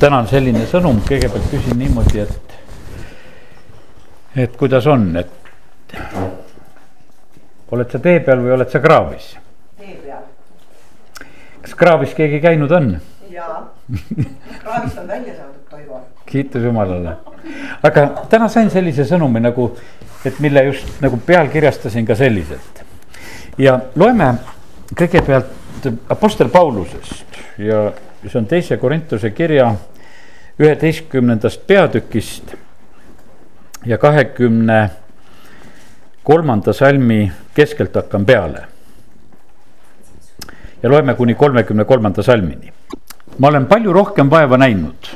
täna on selline sõnum, kõigepealt küsin niimoodi, et, et kuidas on, et oled sa tee peal või oled sa kraavis? tee peal. kas kraavis keegi käinud on? jaa, kraavist on välja saadud Toivo. kiitus Jumalale. aga täna sain sellise sõnumi nagu, et mille just nagu pealkirjastasin ka selliselt. ja loeme kõigepealt Apostel Paulusest ja see on teise Korintuse kirja üheteistkümnendast peatükist ja kahekümne kolmanda salmi keskelt hakkan peale. ja loeme kuni kolmekümne kolmanda salmini. ma olen palju rohkem vaeva näinud,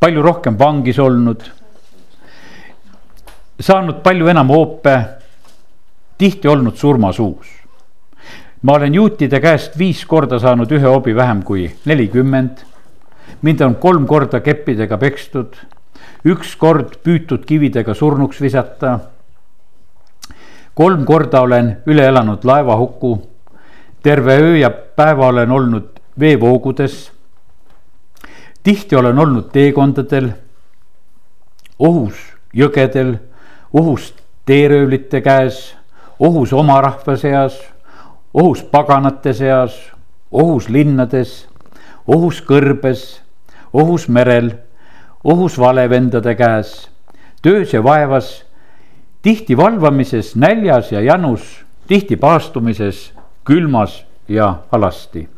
palju rohkem vangis olnud, saanud palju enam hoope, tihti olnud surmasuus ma olen juutide käest viis korda saanud ühe hobi vähem kui nelikümmend. mind on kolm korda keppidega pekstud, üks kord püütud kividega surnuks visata. kolm korda olen üle elanud laevahuku, terve öö ja päeva olen olnud veevoogudes. tihti olen olnud teekondadel, ohus jõgedel, ohus teeröövlite käes, ohus oma rahva seas ohus paganate seas, ohus linnades, ohus kõrbes, ohus merel, ohus valevendade käes, töös ja vaevas, tihti valvamises, näljas ja janus, tihti paastumises, külmas ja alasti.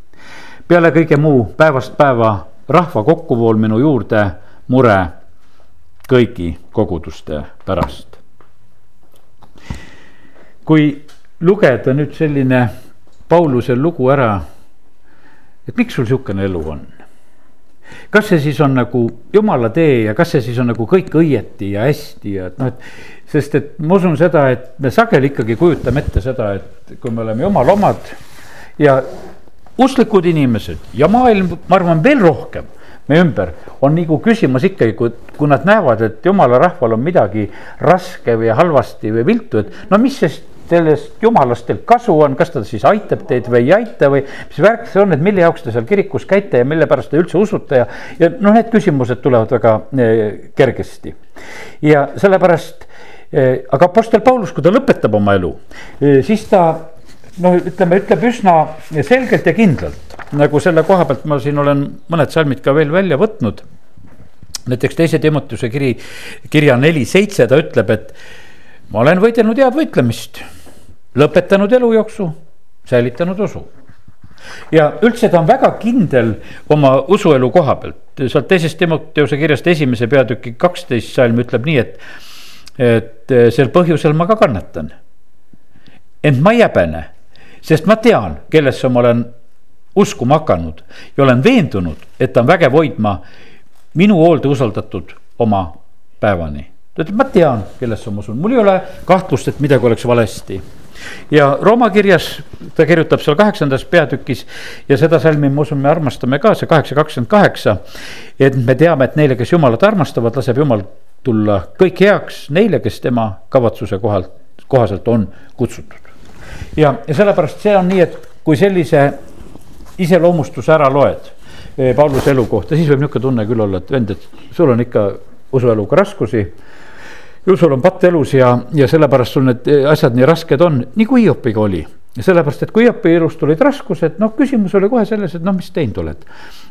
peale kõige muu päevast päeva rahva kokkuvool minu juurde mure kõigi koguduste pärast. kui lugeda nüüd selline Pauluse lugu ära, et miks sul sihukene elu on? kas see siis on nagu jumala tee ja kas see siis on nagu kõik õieti ja hästi ja et noh, et sest et ma usun seda, et me sageli ikkagi kujutame ette seda, et kui me oleme jumala omad ja usklikud inimesed ja maailm, ma arvan, veel rohkem meie ümber on nagu küsimas ikkagi, kui, kui nad näevad, et jumala rahval on midagi raske või halvasti või viltu, et no mis sest sellest jumalast teil kasu on, kas ta siis aitab teid või ei aita või mis värk see on, et mille jaoks te seal kirikus käite ja mille pärast te üldse usute ja, ja noh, need küsimused tulevad väga eh, kergesti. ja sellepärast eh,, aga Apostel Paulus, kui ta lõpetab oma elu eh,, siis ta noh, ütleme, ütleb üsna selgelt ja kindlalt, nagu selle koha pealt ma siin olen mõned salmid ka veel välja võtnud. näiteks teise Timoteuse kiri, kirja neli seitse, ta ütleb, et ma olen võidelnud head võitlemist lõpetanud elujooksu, säilitanud usu. ja üldse ta on väga kindel oma usuelu koha pealt, sealt teisest Timoteuse kirjast esimese peatüki kaksteist salm ütleb nii, et. et sel põhjusel ma ka kannatan. ent ma ei häbene, sest ma tean, kellesse ma olen uskuma hakanud ja olen veendunud, et ta on vägev hoidma minu hoolde usaldatud oma päevani. ta ütleb, ma tean, kellesse ma usun, mul ei ole kahtlust, et midagi oleks valesti ja Rooma kirjas ta kirjutab seal kaheksandas peatükis ja seda salmi, ma usun, me armastame ka, see kaheksa kakskümmend kaheksa. et me teame, et neile, kes jumalat armastavad, laseb jumal tulla kõik heaks neile, kes tema kavatsuse kohalt, kohaselt on kutsutud. ja, ja sellepärast see on nii, et kui sellise iseloomustuse ära loed eh, Pauluse elu kohta, siis võib niisugune tunne küll olla, et vend, et sul on ikka usueluga raskusi ju sul on patt elus ja, ja sellepärast sul need asjad nii rasked on, nagu Hiopiga oli. sellepärast, et kui Hiopi elus tulid raskused, noh, küsimus oli kohe selles, et noh, mis teinud oled.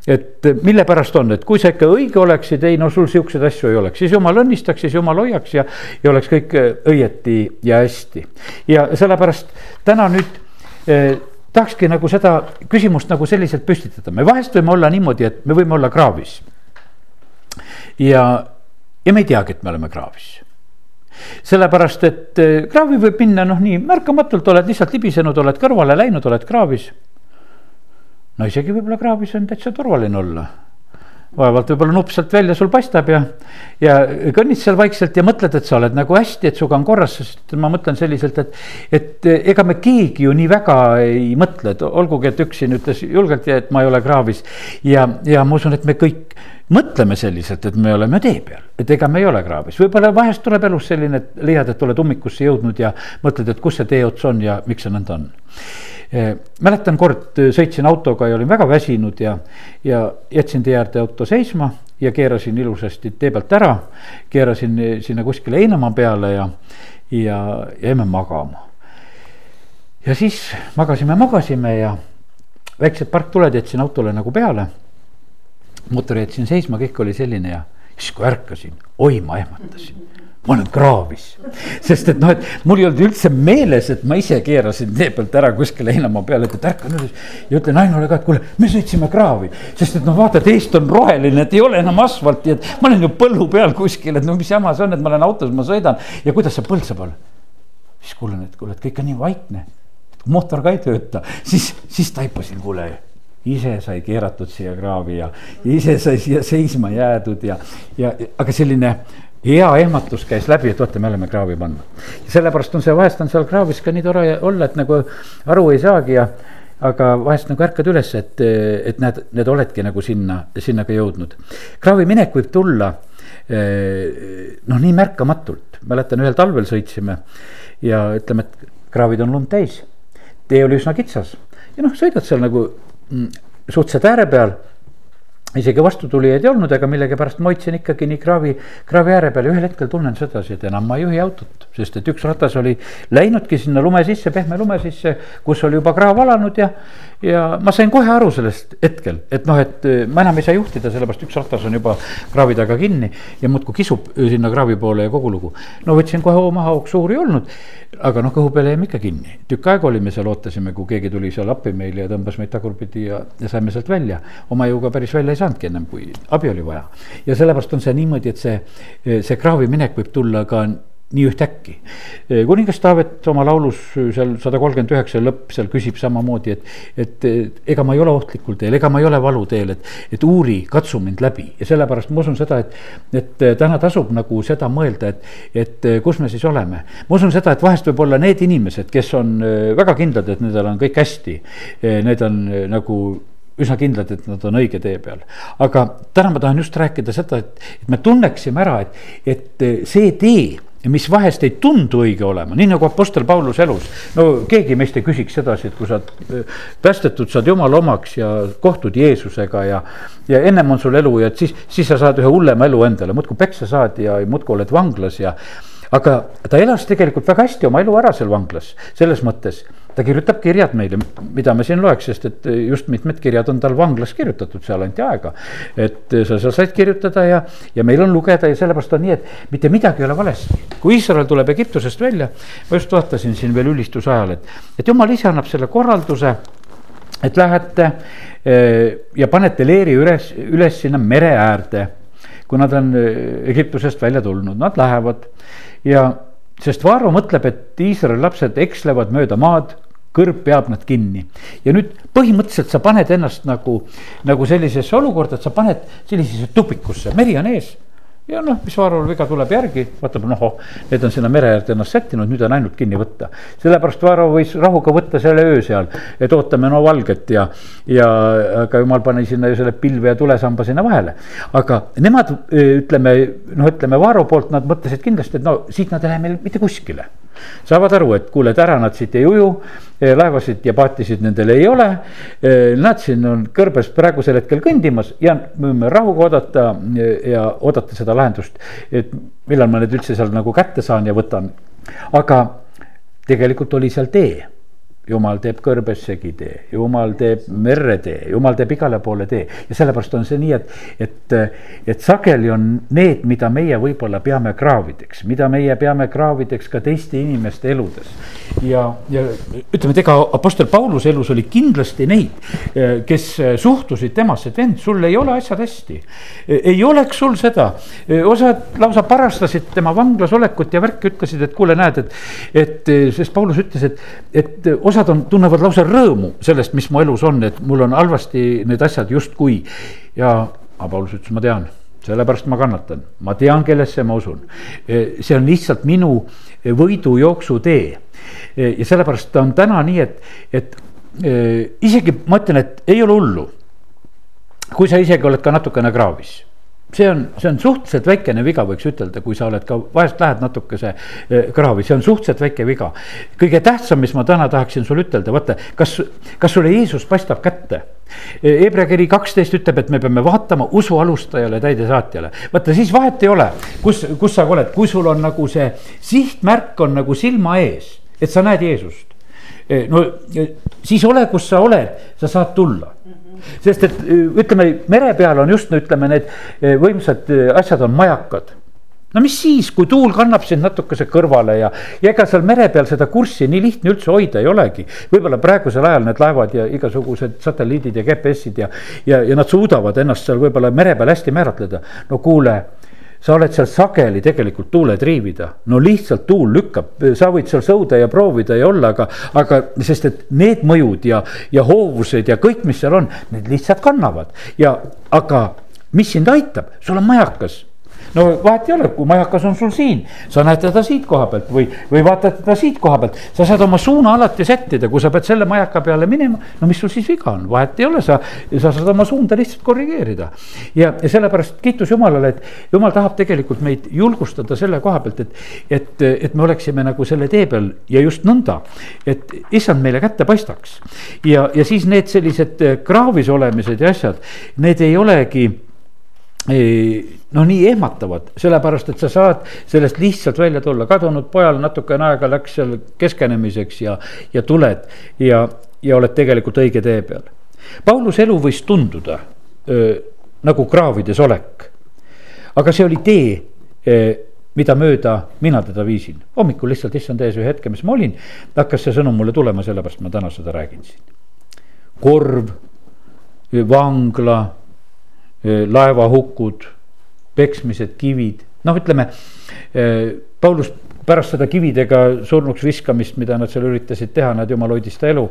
et mille pärast on, et kui sa ikka õige oleksid, ei no sul siukseid asju ei oleks, siis jumal õnnistaks, siis jumal hoiaks ja, ja oleks kõik õieti ja hästi. ja sellepärast täna nüüd eh, tahakski nagu seda küsimust nagu selliselt püstitada, me vahest võime olla niimoodi, et me võime olla kraavis. ja, ja me ei teagi, et me oleme kraavis sellepärast, et eh, kraavi võib minna noh, nii märkamatult oled lihtsalt libisenud, oled kõrvale läinud, oled kraavis. no isegi võib-olla kraavis on täitsa turvaline olla. Vaevalt võib-olla nupp sealt välja sul paistab ja, ja kõnnid seal vaikselt ja mõtled, et sa oled nagu hästi, et sinuga on korras, sest ma mõtlen selliselt, et. et eh, ega me keegi ju nii väga ei mõtle, et olgugi, et üks siin ütles julgelt, et ma ei ole kraavis. ja, ja ma usun, et me kõik mõtleme selliselt, et me oleme tee peal, et ega me ei ole kraavis, võib-olla vahest tuleb elus selline, et leiad, et oled ummikusse jõudnud ja mõtled, et kus see teeots on ja miks see nõnda on. Mäletan kord sõitsin autoga ja olin väga väsinud ja, ja jätsin tee äärde auto seisma ja keerasin ilusasti tee pealt ära. keerasin sinna kuskile heinamaa peale ja, ja jäime magama. ja siis magasime, magasime ja väiksed parktuled jätsin autole nagu peale. mootori jätsin seisma, kõik oli selline ja siis kui ärkasin, oi ma ehmatasin ma olen kraavis. sest et noh, et mul ei olnud üldse meeles, et ma ise keerasin tee pealt ära kuskile heinamaa peale, et, ärkan üles. ja ütlen Ainule ka, et kuule, me sõitsime kraavi, sest et noh, vaata, et eest on roheline, et ei ole enam asfalti, et ma olen ju põllu peal kuskil, et no mis jama see on, et ma olen autos, ma sõidan ja kuidas see põld saab olla. siis kuulen, et kuule, et kõik on nii vaikne, mootor ka ei tööta, siis, siis taipasin, kuule ise sai keeratud siia kraavi ja, ja ise sai siia seisma jäädud ja, ja aga selline hea ehmatus käis läbi, et vaata, me oleme kraavi pannud. sellepärast on see, vahest on seal kraavis ka nii tore olla, et nagu aru ei saagi ja aga vahest nagu ärkad üles, et, et näed, need oledki nagu sinna, sinna ka jõudnud. kraavi minek võib tulla eh, noh, nii märkamatult, mäletan ühel talvel sõitsime ja ütleme, et kraavid on lund täis. tee oli üsna kitsas ja noh, sõidad seal nagu mm, suhteliselt ääre peal isegi vastutulijaid ei olnud, aga millegipärast ma hoidsin ikkagi nii kraavi, kraavi ääre peal ja ühel hetkel tunnen sedasi, et enam ma ei juhi autot. sest et üks ratas oli läinudki sinna lume sisse, pehme lume sisse, kus oli juba kraav alanud ja. ja ma sain kohe aru sellest hetkel, et noh, et ma enam ei saa juhtida, sellepärast üks ratas on juba kraavi taga kinni. ja muudkui kisub sinna kraavi poole ja kogu lugu. no võtsin kohe hoo maha, suur ei olnud aga noh, kõhu peale jäime ikka kinni, tükk aega olime seal, ootasime, kui keegi tuli seal appi meile ja tõmbas meid tagurpidi ja, ja saime sealt välja. oma jõuga päris välja ei saanudki ennem, kui abi oli vaja. ja sellepärast on see niimoodi, et see, see kraavi minek võib tulla ka nii ühtäkki. kuningas Taavet oma laulus seal sada kolmkümmend üheksa lõpp seal küsib samamoodi, et, et ega ma ei ole ohtlikul teel, ega ma ei ole valuteel, et, et uuri, katsu mind läbi ja sellepärast ma usun seda, et, et täna tasub nagu seda mõelda, et, et kus me siis oleme. ma usun seda, et vahest võib-olla need inimesed, kes on väga kindlad, et nendel on kõik hästi, need on nagu üsna kindlad, et nad on õige tee peal. aga täna ma tahan just rääkida seda, et, et me tunneksime ära, et, et see tee mis vahest ei tundu õige olema, nii nagu Apostel Paulus elus. no keegi meist ei küsiks sedasi, et kui sa oled äh, päästetud, saad jumala omaks ja kohtud Jeesusega ja. ja ennem on sul elu ja siis, siis sa saad ühe hullema elu endale, muudkui peksa saad ja muudkui oled vanglas ja. aga ta elas tegelikult väga hästi oma elu ära seal vanglas, selles mõttes ta kirjutab kirjad meile, mida me siin loeks, sest et just mitmed kirjad on tal vanglas kirjutatud, seal anti aega. et sa, sa said kirjutada ja, ja meil on lugeda ja sellepärast on nii, et mitte midagi ei ole valesti. kui Iisrael tuleb Egiptusest välja, ma just vaatasin siin veel ülistuse ajal, et, et jumal ise annab selle korralduse et lähete eh, ja panete leeri üles, üles sinna mere äärde. kui nad on eh, Egiptusest välja tulnud, nad lähevad ja sest Vaaro mõtleb, et Iisraeli lapsed ekslevad mööda maad, kõrb peab nad kinni. ja nüüd põhimõtteliselt sa paned ennast nagu, nagu sellisesse olukorda, et sa paned sellisesse tupikusse, meri on ees ja noh, mis Vaarul viga tuleb järgi, vaatab, noh, oh, need on sinna mere äärde ennast sättinud, nüüd on ainult kinni võtta. sellepärast Vaaro võis rahuga võtta selle öö seal, et ootame no valget ja, ja aga jumal pani sinna ju selle pilve ja tulesamba sinna vahele. aga nemad ütleme, noh, ütleme Vaaro poolt nad mõtlesid kindlasti, et no siit nad ei lähe meil mitte kuskile saavad aru, et kuule, et ära nad siit ei uju, eh, laevasid ja paatisid nendel ei ole. Eh, nad siin on kõrbes praegusel hetkel kõndimas ja me võime rahuga oodata eh, ja oodata seda lahendust. et millal ma need üldse seal nagu kätte saan ja võtan, aga tegelikult oli seal tee jumal teeb kõrbessegi tee, jumal teeb merre tee, jumal teeb igale poole tee. ja sellepärast on see nii, et, et, et sageli on need, mida meie võib-olla peame kraavideks, mida meie peame kraavideks ka teiste inimeste eludes. ja, ja ütleme, et ega Apostel Pauluse elus oli kindlasti neid, kes suhtusid temasse, et vend, sul ei ole asjad hästi. ei oleks sul seda, osad lausa parastasid tema vanglas olekut ja värki, ütlesid, et kuule, näed, et, et sest Paulus ütles, et, et osa osad on, tunnevad lausa rõõmu sellest, mis mu elus on, et mul on halvasti need asjad justkui. ja Paulus ütles, ma tean, sellepärast ma kannatan, ma tean, kellesse ma usun. E, see on lihtsalt minu võidujooksu tee. E, ja sellepärast on täna nii, et, et e, isegi ma ütlen, et ei ole hullu. kui sa isegi oled ka natukene kraavis see on, see on suhteliselt väikene viga, võiks ütelda, kui sa oled ka vahest lähed natukese eh, kraavi, see on suhteliselt väike viga. kõige tähtsam, mis ma täna tahaksin sulle ütelda, vaata, kas, kas sulle Jeesus paistab kätte? Hebra kiri kaksteist ütleb, et me peame vaatama usu alustajale, täidesaatjale. vaata, siis vahet ei ole, kus, kus sa oled, kui sul on nagu see sihtmärk on nagu silma ees, et sa näed Jeesust. no siis ole, kus sa oled, sa saad tulla sest et ütleme, mere peal on just, no ütleme, need võimsad asjad on majakad no mis siis, kui tuul kannab sind natukese kõrvale ja, ja ega seal mere peal seda kurssi nii lihtne üldse hoida ei olegi. võib-olla praegusel ajal need laevad ja igasugused satelliidid ja GPS-id ja, ja, ja nad suudavad ennast seal võib-olla mere peal hästi määratleda. no kuule sa oled seal sageli tegelikult tuule triivida, no lihtsalt tuul lükkab, sa võid seal sõuda ja proovida ja olla, aga, aga sest et need mõjud ja, ja hoovused ja kõik, mis seal on, need lihtsalt kannavad. ja, aga mis sind aitab, sul on majakas no vahet ei ole, kui majakas on sul siin, sa näed teda siit koha pealt või, või vaatad teda siit koha pealt. sa saad oma suuna alati sättida, kui sa pead selle majaka peale minema, no mis sul siis viga on, vahet ei ole, sa, sa saad oma suunda lihtsalt korrigeerida. ja, ja sellepärast kiitus Jumalale, et Jumal tahab tegelikult meid julgustada selle koha pealt, et, et, et me oleksime nagu selle tee peal ja just nõnda, et issand meile kätte paistaks. ja, ja siis need sellised kraavis olemised ja asjad, need ei olegi noh, nii ehmatavad, sellepärast et sa saad sellest lihtsalt välja tulla, kadunud pojal natukene aega läks seal keskenemiseks ja, ja tuled ja, ja oled tegelikult õige tee peal. Pauluse elu võis tunduda öö, nagu kraavides olek, aga see oli tee mida mööda mina teda viisin. hommikul lihtsalt issand ees ühe hetke, mis ma olin, hakkas see sõnum mulle tulema, sellepärast ma täna seda räägin siin. korv, vangla laevahukud, peksmised, kivid, noh, ütleme. Paulus pärast seda kividega surnuks viskamist, mida nad seal üritasid teha, nad jumal hoidis ta elu.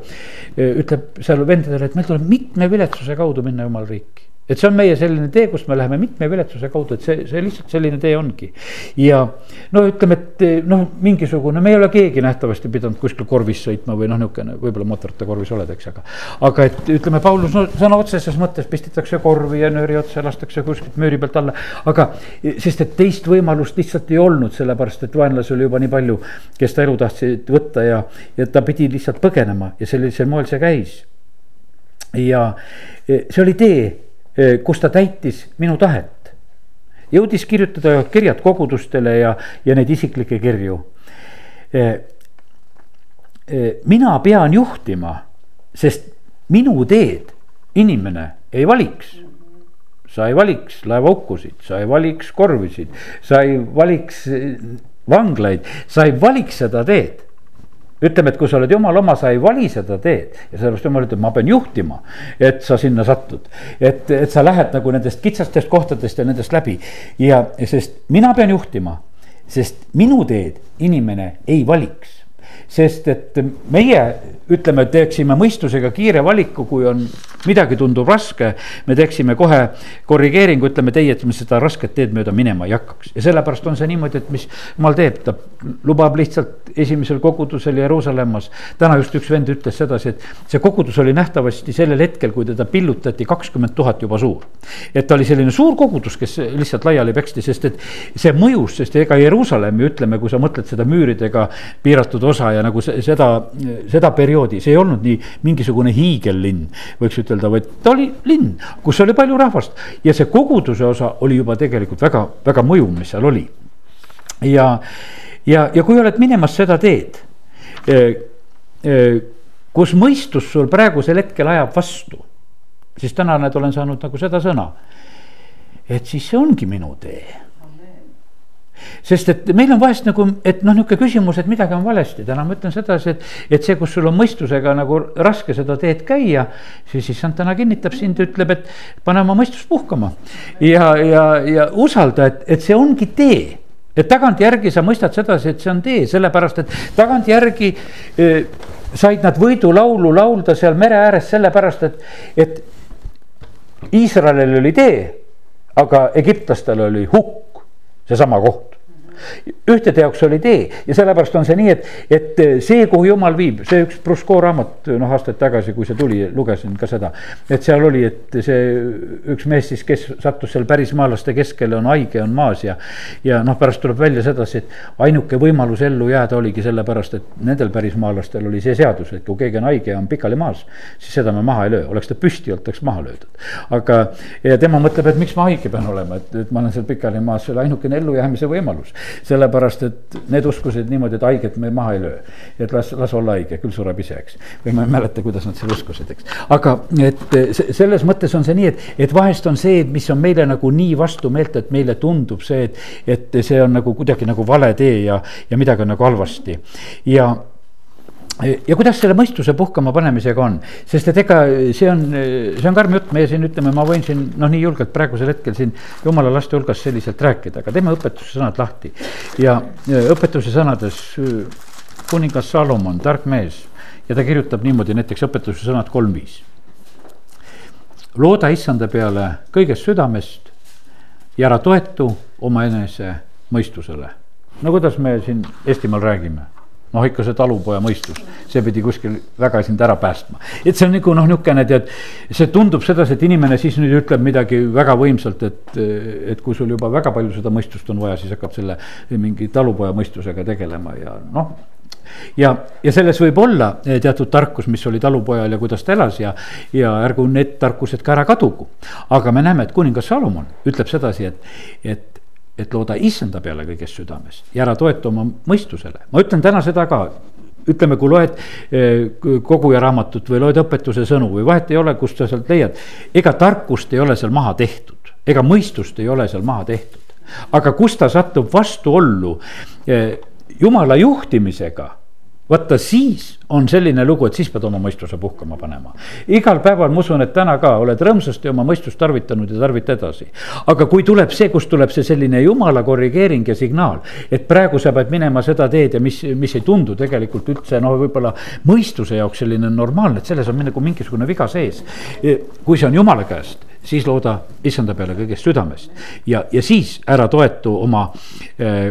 ütleb seal vendadele, et meil tuleb mitme viletsuse kaudu minna jumala riiki et see on meie selline tee, kus me läheme mitme viletsuse kaudu, et see, see lihtsalt selline tee ongi. ja no ütleme, et noh, mingisugune, me ei ole keegi nähtavasti pidanud kuskil korvis sõitma või noh, niisugune võib-olla mootorita korvis oled, eks, aga. aga et ütleme, Paulus no sõna otseses mõttes pistitakse korvi ja nööri otsa lastakse kuskilt müüri pealt alla. aga sest, et teist võimalust lihtsalt ei olnud, sellepärast et vaenlasi oli juba nii palju, kes ta elu tahtsid võtta ja, ja ta pidi lihtsalt põgenema ja sellisel moel see käis. ja see oli tee kus ta täitis minu tahet. jõudis kirjutada kirjad kogudustele ja, ja neid isiklikke kirju. Eh, eh, mina pean juhtima, sest minu teed inimene ei valiks sa ei valiks laevaukkusid, sa ei valiks korvisid, sa ei valiks vanglaid, sa ei valiks seda teed ütleme, et kui sa oled jumala oma, sa ei vali seda teed. Ja sellepärast jumal ütleb, ma pean juhtima, et sa sinna satud. et, et sa lähed nagu nendest kitsastest kohtadest ja nendest läbi. Ja sest mina pean juhtima, sest minu teed inimene ei valiks sest et meie ütleme, teeksime mõistusega kiire valiku, kui on midagi tundub raske. me teeksime kohe korrigeeringu, ütleme teie, et me seda rasket teed mööda minema ei hakkaks ja sellepärast on see niimoodi, et mis jumal teeb, ta lubab lihtsalt esimesel kogudusel Jeruusalemmas. täna just üks vend ütles sedasi, et see kogudus oli nähtavasti sellel hetkel, kui teda pillutati kakskümmend tuhat juba suur. et ta oli selline suur kogudus, kes lihtsalt laiali peksti, sest et see mõjus, sest ega Jeruusalemmi ütleme, kui sa mõtled seda müüridega piiratud osa ja nagu seda, seda perioodi, see ei olnud nii mingisugune hiigellinn, võiks ütelda, vaid ta oli linn, kus oli palju rahvast ja see koguduse osa oli juba tegelikult väga, väga mõjuv, mis seal oli. ja, ja, ja kui oled minemas seda teed, eh, eh, kus mõistus sul praegusel hetkel ajab vastu, siis täna näed, olen saanud nagu seda sõna, et siis see ongi minu tee sest et meil on vahest nagu, et noh, niisugune küsimus, et midagi on valesti, täna ma ütlen sedasi, et, et see, kus sul on mõistusega nagu raske seda teed käia. siis issand täna kinnitab sind, ütleb, et pane oma mõistus puhkama. Ja, ja, ja usalda, et, et see ongi tee. Et tagantjärgi sa mõistad sedasi, et see on tee, sellepärast et tagantjärgi eh, said nad võidulaulu laulda seal mere ääres sellepärast, et, et Iisraelil oli tee, aga egiptlastel oli hukk, seesama koht ühtede jaoks oli tee ja sellepärast on see nii, et, et see, kuhu jumal viib, see üks Prusko raamat, noh aastaid tagasi, kui see tuli, lugesin ka seda. et seal oli, et see üks mees siis, kes sattus seal pärismaalaste keskele, on haige, on maas ja. ja noh, pärast tuleb välja sedasi, et ainuke võimalus ellu jääda oligi sellepärast, et nendel pärismaalastel oli see seadus, et kui keegi on haige ja on pikali maas. siis seda me maha ei löö, oleks ta püsti olnud, oleks maha löödud. aga, ja tema mõtleb, et miks ma haige pean olema, et, et ma olen seal pikali maas, see oli ainukene ellujäämise võimalus. Sellepärast, et need uskusid niimoodi, et haiget me maha ei löö. et las, las olla haige, küll sureb ise, eks. või ma ei mäleta, kuidas nad seal uskusid, eks. aga et selles mõttes on see nii, et, et vahest on see, mis on meile nagu nii vastumeelt, et meile tundub see, et, et see on nagu kuidagi nagu vale tee ja, ja midagi on nagu halvasti ja ja kuidas selle mõistuse puhkama panemisega on, sest et ega see on, see on karm jutt, meie siin ütleme, ma võin siin noh, nii julgelt praegusel hetkel siin jumala laste hulgas selliselt rääkida, aga teeme õpetuse sõnad lahti. ja õpetuse sõnades kuningas Salomon, tark mees ja ta kirjutab niimoodi näiteks õpetuse sõnad kolm viis. looda issanda peale kõigest südamest ja ära toetu omaenese mõistusele. no kuidas me siin Eestimaal räägime noh, ikka see talupoja mõistus, see pidi kuskil väga sind ära päästma. et see on nagu noh, niisugune tead, see tundub sedasi, et inimene siis nüüd ütleb midagi väga võimsalt, et, et kui sul juba väga palju seda mõistust on vaja, siis hakkab selle mingi talupoja mõistusega tegelema ja noh ja, ja selles võib olla teatud tarkus, mis oli talupojal ja kuidas ta elas ja, ja ärgu need tarkused ka ära kadugu. aga me näeme, et kuningas Salomon ütleb sedasi, et, et et looda issanda peale kõigest südamest ja ära toeta oma mõistusele. ma ütlen täna seda ka, ütleme, kui loed eh, koguja raamatut või loed õpetuse sõnu või vahet ei ole, kust sa sealt leiad. ega tarkust ei ole seal maha tehtud, ega mõistust ei ole seal maha tehtud. aga kus ta satub vastuollu eh, jumala juhtimisega vaata siis on selline lugu, et siis pead oma mõistuse puhkama panema. igal päeval ma usun, et täna ka oled rõõmsasti oma mõistust tarvitanud ja tarvita edasi. aga kui tuleb see, kust tuleb see selline jumala korrigeering ja signaal, et praegu sa pead minema seda teed ja mis, mis ei tundu tegelikult üldse noh, võib-olla mõistuse jaoks selline normaalne, et selles on nagu mingisugune viga sees. kui see on jumala käest siis looda issanda peale kõigest südamest ja, ja siis ära toetu oma äh,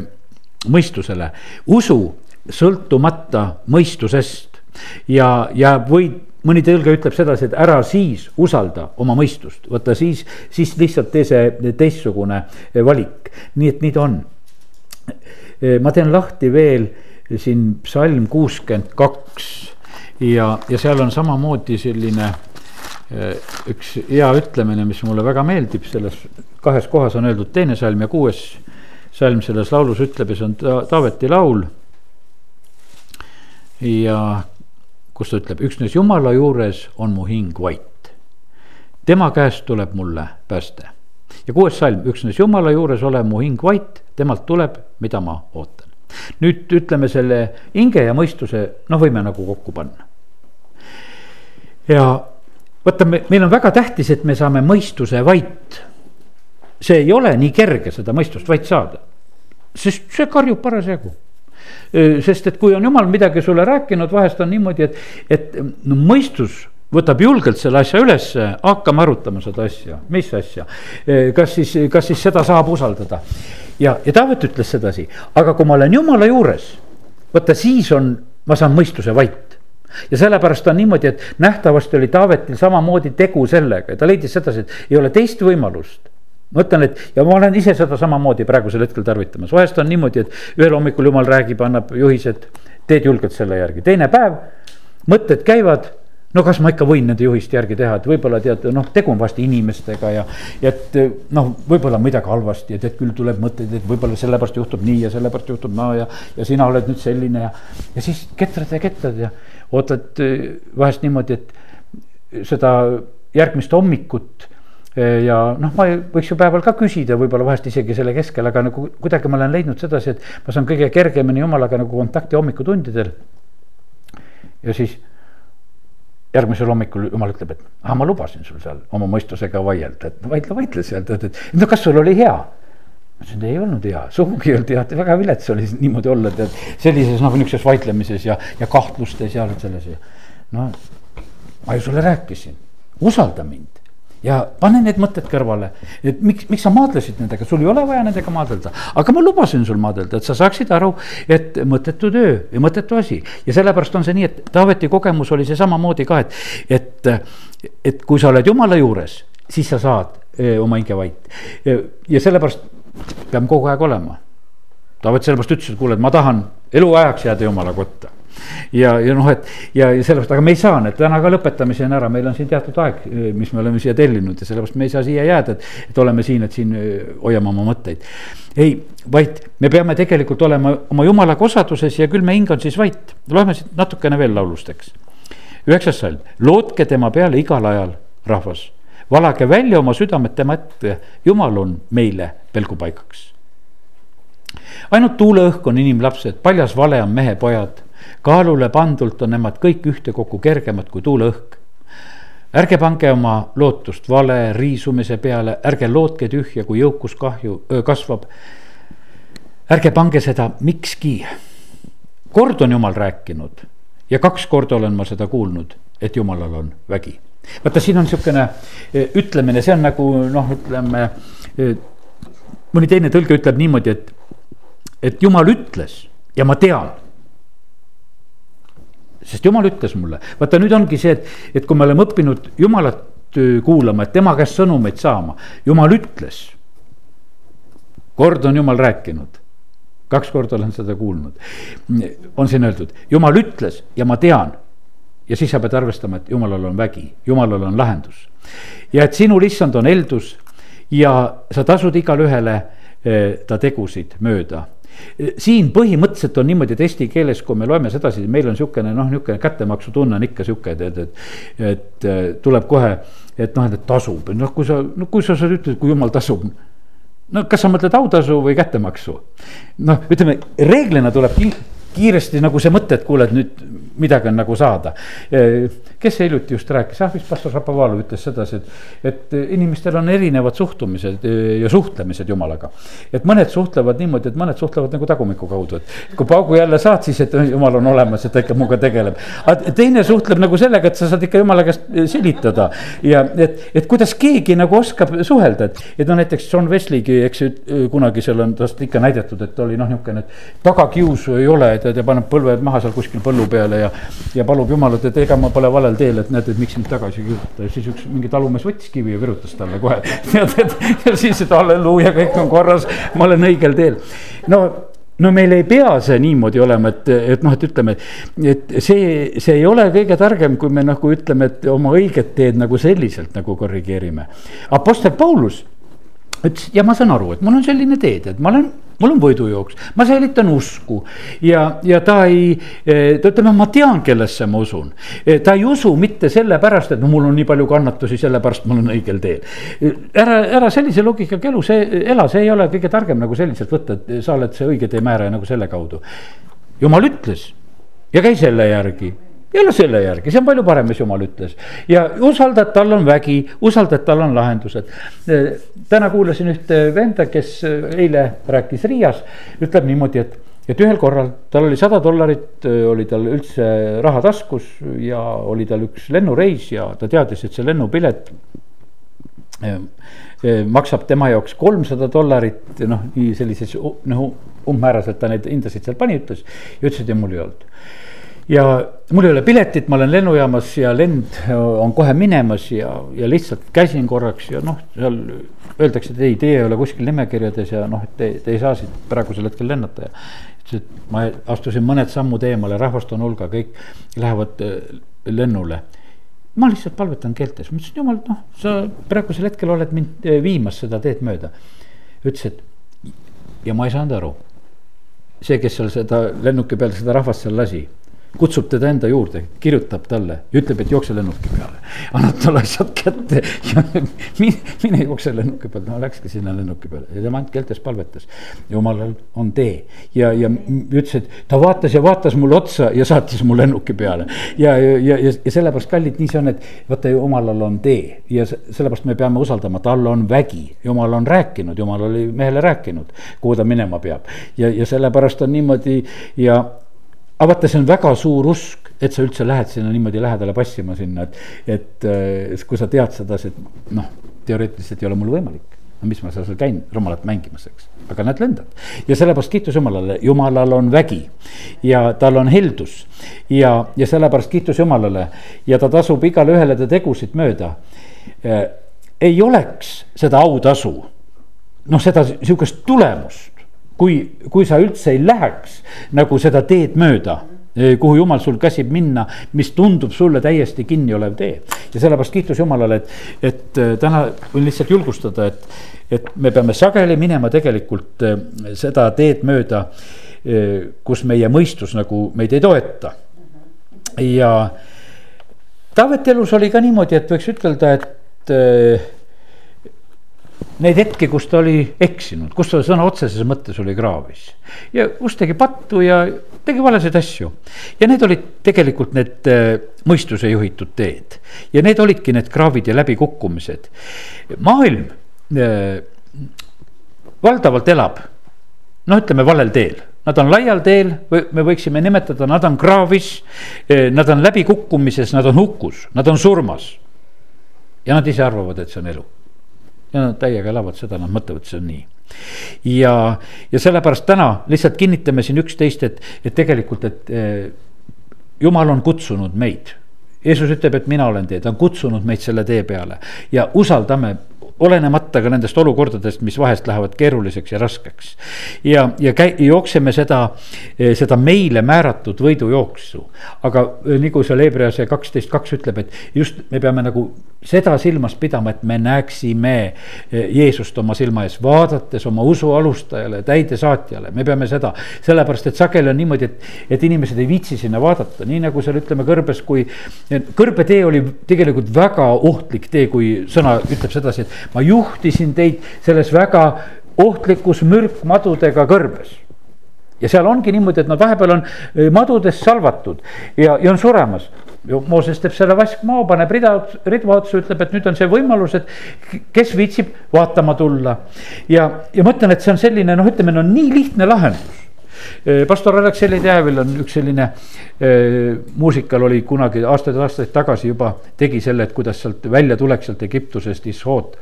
mõistusele, usu sõltumata mõistusest. ja, ja võid, mõni tõlge ütleb sedasi, et ära siis usalda oma mõistust, vaata siis, siis lihtsalt tee see teistsugune valik, nii et nii ta on. ma teen lahti veel siin psalm kuuskümmend kaks ja, ja seal on samamoodi selline üks hea ütlemine, mis mulle väga meeldib, selles kahes kohas on öeldud teine salm ja kuues salm selles laulus ütleb ja see on Taaveti laul ja kus ta ütleb, üksnes Jumala juures on mu hing vait. tema käest tuleb mulle pääste. ja kuues salm, üksnes Jumala juures ole mu hing vait, temalt tuleb, mida ma ootan. nüüd ütleme selle hinge ja mõistuse, noh, võime nagu kokku panna. ja vaata, meil on väga tähtis, et me saame mõistuse vait. see ei ole nii kerge seda mõistust vait saada, sest see karjub parasjagu sest et kui on jumal midagi sulle rääkinud, vahest on niimoodi, et, et no mõistus võtab julgelt selle asja ülesse, hakkame arutama seda asja, mis asja. kas siis, kas siis seda saab usaldada? Ja, ja Taavet ütles sedasi, aga kui ma olen jumala juures, vaata siis on, ma saan mõistuse vait. Ja sellepärast on niimoodi, et nähtavasti oli Taavetil samamoodi tegu sellega. Ja ta leidis sedasi, et ei ole teist võimalust ma ütlen, et ja ma olen ise seda samamoodi praegusel hetkel tarvitamas, vahest on niimoodi, et ühel hommikul jumal räägib, annab juhised, teed julgelt selle järgi, teine päev, mõtted käivad no kas ma ikka võin nende juhiste järgi teha, et võib-olla tead, noh, tegu on vast inimestega ja, ja et noh, võib-olla midagi halvasti ja tead, küll tuleb mõtteid, et võib-olla sellepärast juhtub nii ja sellepärast juhtub naa ja, ja sina oled nüüd selline ja, ja siis ketrad ja ketrad ja ootad vahest niimoodi, et seda järgmist hommikut ja noh, ma võiks ju päeval ka küsida, võib-olla vahest isegi selle keskel, aga nagu kuidagi ma olen leidnud sedasi, et ma saan kõige kergemini jumalaga nagu kontakti hommikutundidel. ja siis järgmisel hommikul jumal ütleb, et ah, ma lubasin sul seal oma mõistusega vaielda, et vaidle, vaidle seal, ta ütleb, et no kas sul oli hea ma ütlesin, ei olnud hea, sugugi ei olnud hea, väga vilets oli niimoodi olla, tead, sellises noh, niisuguses vaidlemises ja, ja kahtlustes ja selles ja. no ma ju sulle rääkisin, usalda mind ja pane need mõtted kõrvale, et miks, miks sa maadlesid nendega, sul ei ole vaja nendega maadelda. aga ma lubasin sul maadelda, et sa saaksid aru, et mõttetu töö ja mõttetu asi. ja sellepärast on see nii, et Taaveti kogemus oli see samamoodi ka, et, et, et kui sa oled jumala juures, siis sa saad eh, oma hinge vait. ja sellepärast peame kogu aeg olema. Taavet sellepärast ütles, et kuule, et ma tahan eluajaks jääda jumala kotta ja, ja noh, et ja, ja sellepärast, aga me ei saa nüüd täna ka lõpetame siin ära, meil on siin teatud aeg, mis me oleme siia tellinud ja sellepärast me ei saa siia jääda, et, et oleme siin, et siin hoiame oma mõtteid. ei, vaid me peame tegelikult olema oma jumalaga osaduses ja küll me hing on siis vait, loeme siit natukene veel laulusteks. üheksas salm, lootke tema peale igal ajal, rahvas, valage välja oma südamed tema ette, jumal on meile pelgupaigaks. Ainult tuuleõhk on inimlapsed, paljas vale on mehepojad kaalule pandult on nemad kõik ühtekokku kergemad kui tuuleõhk. ärge pange oma lootust vale riisumise peale, ärge lootke tühja, kui jõukus kahju, kasvab. ärge pange seda mikski. kord on jumal rääkinud ja kaks korda olen ma seda kuulnud, et jumalal on vägi. vaata, siin on niisugune ütlemine, see on nagu noh, ütleme mõni teine tõlge ütleb niimoodi, et, et jumal ütles ja ma tean sest jumal ütles mulle, vaata nüüd ongi see, et, et kui me oleme õppinud jumalat kuulama, et tema käest sõnumeid saama, jumal ütles. kord on jumal rääkinud, kaks korda olen seda kuulnud, on siin öeldud, jumal ütles ja ma tean. ja siis sa pead arvestama, et jumalal on vägi, jumalal on lahendus. ja et sinul issand on eeldus ja sa tasud igale ühele eh, ta tegusid mööda siin põhimõtteliselt on niimoodi, et eesti keeles, kui me loeme sedasi, meil on niisugune noh, niisugune kättemaksutunne on ikka niisugune, tead, et. et tuleb kohe, et noh, et tasub, noh, kui sa, no kui sa, sa ütled, kui jumal tasub no kas sa mõtled autasu või kättemaksu? noh, ütleme reeglina tuleb kiiresti nagu see mõte, et kuule, et nüüd midagi on nagu saada. kes see hiljuti just rääkis, ah vist pastor Šapovalov ütles sedasi, et, et inimestel on erinevad suhtumised ja suhtlemised jumalaga. et mõned suhtlevad niimoodi, et mõned suhtlevad nagu tagumiku kaudu, et kui paugu jälle saad, siis et jumal on olemas, et ta ikka minuga tegeleb. aga teine suhtleb nagu sellega, et sa saad ikka jumala käest silitada ja et, et kuidas keegi nagu oskab suhelda, et, et no näiteks John Wesley'gi, eks ju, kunagi seal on tast ikka näidatud, et oli noh, niisugune, tagakiusu ei ole, et tead ja paneb põlved maha seal kuskil põllu peale ja. ja palub jumalat, et ega ma pole valel teel, et näed, et miks mind tagasi ei kirjuta ja siis üks mingi talumees võttis kivi ja virutas talle kohe. tead, et ja siis, et halleluuja, kõik on korras, ma olen õigel teel. no no meil ei pea see niimoodi olema, et, et noh, et ütleme, et see, see ei ole kõige targem, kui me nagu ütleme, et oma õiget teed nagu selliselt nagu korrigeerime. Apostel Paulus ütles ja ma saan aru, et mul on selline teed, et ma olen mul on võidujooks, ma säilitan usku ja, ja ta ei, ta ütleb, ma tean, kellesse ma usun. Eh, ta ei usu mitte sellepärast, et no mul on nii palju kannatusi, sellepärast ma olen õigel teel. Eh, ära, ära sellise loogikaga elu, see, ela, see ei ole kõige targem nagu selliselt võtta, et sa oled see õige tee määraja nagu selle kaudu. jumal ütles ja käi selle järgi jälle selle järgi, see on palju parem, mis jumal ütles. ja usalda, et tal on vägi, usalda, et tal on lahendused. täna kuulasin ühte venda, kes eile rääkis Riias, ütleb niimoodi, et, et ühel korral tal oli sada dollarit, oli tal üldse raha taskus ja oli tal üks lennureis ja ta teadis, et see lennupilet maksab tema jaoks kolmsada dollarit, noh, nii sellises noh, umbmääraselt ta neid hindasid seal pani, ütles. ja ütles, et ja mul ei olnud ja mul ei ole piletit, ma olen lennujaamas ja lend on kohe minemas ja, ja lihtsalt käisin korraks ja noh, seal öeldakse, et ei, teie ei ole kuskil nimekirjades ja noh, et te, te ei saa siit praegusel hetkel lennata ja. ütles, et ma astusin mõned sammud eemale, rahvast on hulga, kõik lähevad äh, lennule. ma lihtsalt palvetan keeltes, ma ütlesin, jumal, noh, sa praegusel hetkel oled mind äh, viimas seda teed mööda. ütles, et ja ma ei saanud aru. see, kes seal seda lennuki peal seda rahvast seal lasi kutsub teda enda juurde, kirjutab talle ütleb, et jookse lennuki peale. annab talle asjad kätte ja mine, mine jookse lennuki peale, no läkski sinna lennuki peale ja tema ainult keeltes palvetas. jumalal on tee ja, ja ütles, et ta vaatas ja vaatas mulle otsa ja saatis mu lennuki peale. ja, ja, ja, ja, ja sellepärast kallid, nii see on, et vaata, jumalal on tee ja sellepärast me peame usaldama, tal on vägi. jumal on rääkinud, jumal oli mehele rääkinud, kuhu ta minema peab ja, ja sellepärast on niimoodi ja aga vaata, see on väga suur usk et sa üldse lähed sinna niimoodi lähedale passima sinna, et, et äh, kui sa tead sedasi, et noh, teoreetiliselt ei ole mul võimalik no mis ma seal käin rumalat mängimas, eks, aga näed, lendad. ja sellepärast kiitus Jumalale, Jumalal on vägi ja tal on heldus. ja, ja sellepärast kiitus Jumalale ja ta tasub igale ühele ta tegusid mööda. ei oleks seda autasu, noh, seda sihukest tulemust, kui, kui sa üldse ei läheks nagu seda teed mööda kuhu jumal sul käsib minna, mis tundub sulle täiesti kinni olev tee. ja sellepärast kiitus Jumalale, et, et äh, täna võin lihtsalt julgustada, et, et me peame sageli minema tegelikult äh, seda teed mööda, kus meie mõistus nagu meid ei toeta. ja Taaveti elus oli ka niimoodi, et võiks ütelda, et neid hetki, kus ta oli eksinud, kus ta sõna otseses mõttes oli kraavis. ja kus tegi pattu ja tegi valesid asju. ja need olid tegelikult need äh, mõistuse juhitud teed. ja need olidki need kraavid ja läbikukkumised. maailm äh, valdavalt elab, noh, ütleme valel teel Nad on laial teel või me võiksime nimetada, nad on kraavis, äh, nad on läbikukkumises, nad on hukus, nad on surmas. ja nad ise arvavad, et see on elu ja nad täiega elavad seda, nad mõtlevad, see on nii ja, ja sellepärast täna lihtsalt kinnitame siin üksteist, et, et tegelikult, et eh, jumal on kutsunud meid. Jeesus ütleb, et mina olen tee, ta on kutsunud meid selle tee peale ja usaldame olenemata ka nendest olukordadest, mis vahest lähevad keeruliseks ja raskeks. ja, ja käi-, jookseme seda, eh, seda meile määratud võidujooksu. aga eh, nagu seal Hebrease kaksteist kaks ütleb, et just me peame nagu seda silmas pidama, et me näeksime Jeesust oma silma ees, vaadates oma usu alustajale, täidesaatjale, me peame seda. sellepärast, et sageli on niimoodi, et, et inimesed ei viitsi sinna vaadata, nii nagu seal ütleme kõrbes, kui. kõrbetee oli tegelikult väga ohtlik tee, kui sõna ütleb sedasi, et ma juhtisin teid selles väga ohtlikus mürkmadudega kõrbes ja seal ongi niimoodi, et nad vahepeal on eh, madudes salvatud ja, ja on suremas. Mooses teeb selle vaskmaa, paneb rida, ridva otsa, ütleb, et nüüd on see võimalus, et kes viitsib vaatama tulla. ja, ja ma ütlen, et see on selline noh, ütleme no nii lihtne lahendus eh, pastor Aleksei Teevil on üks selline äh, muusikal oli kunagi aastaid-aastaid tagasi juba tegi selle, et kuidas sealt välja tuleks sealt Egiptusest ishoot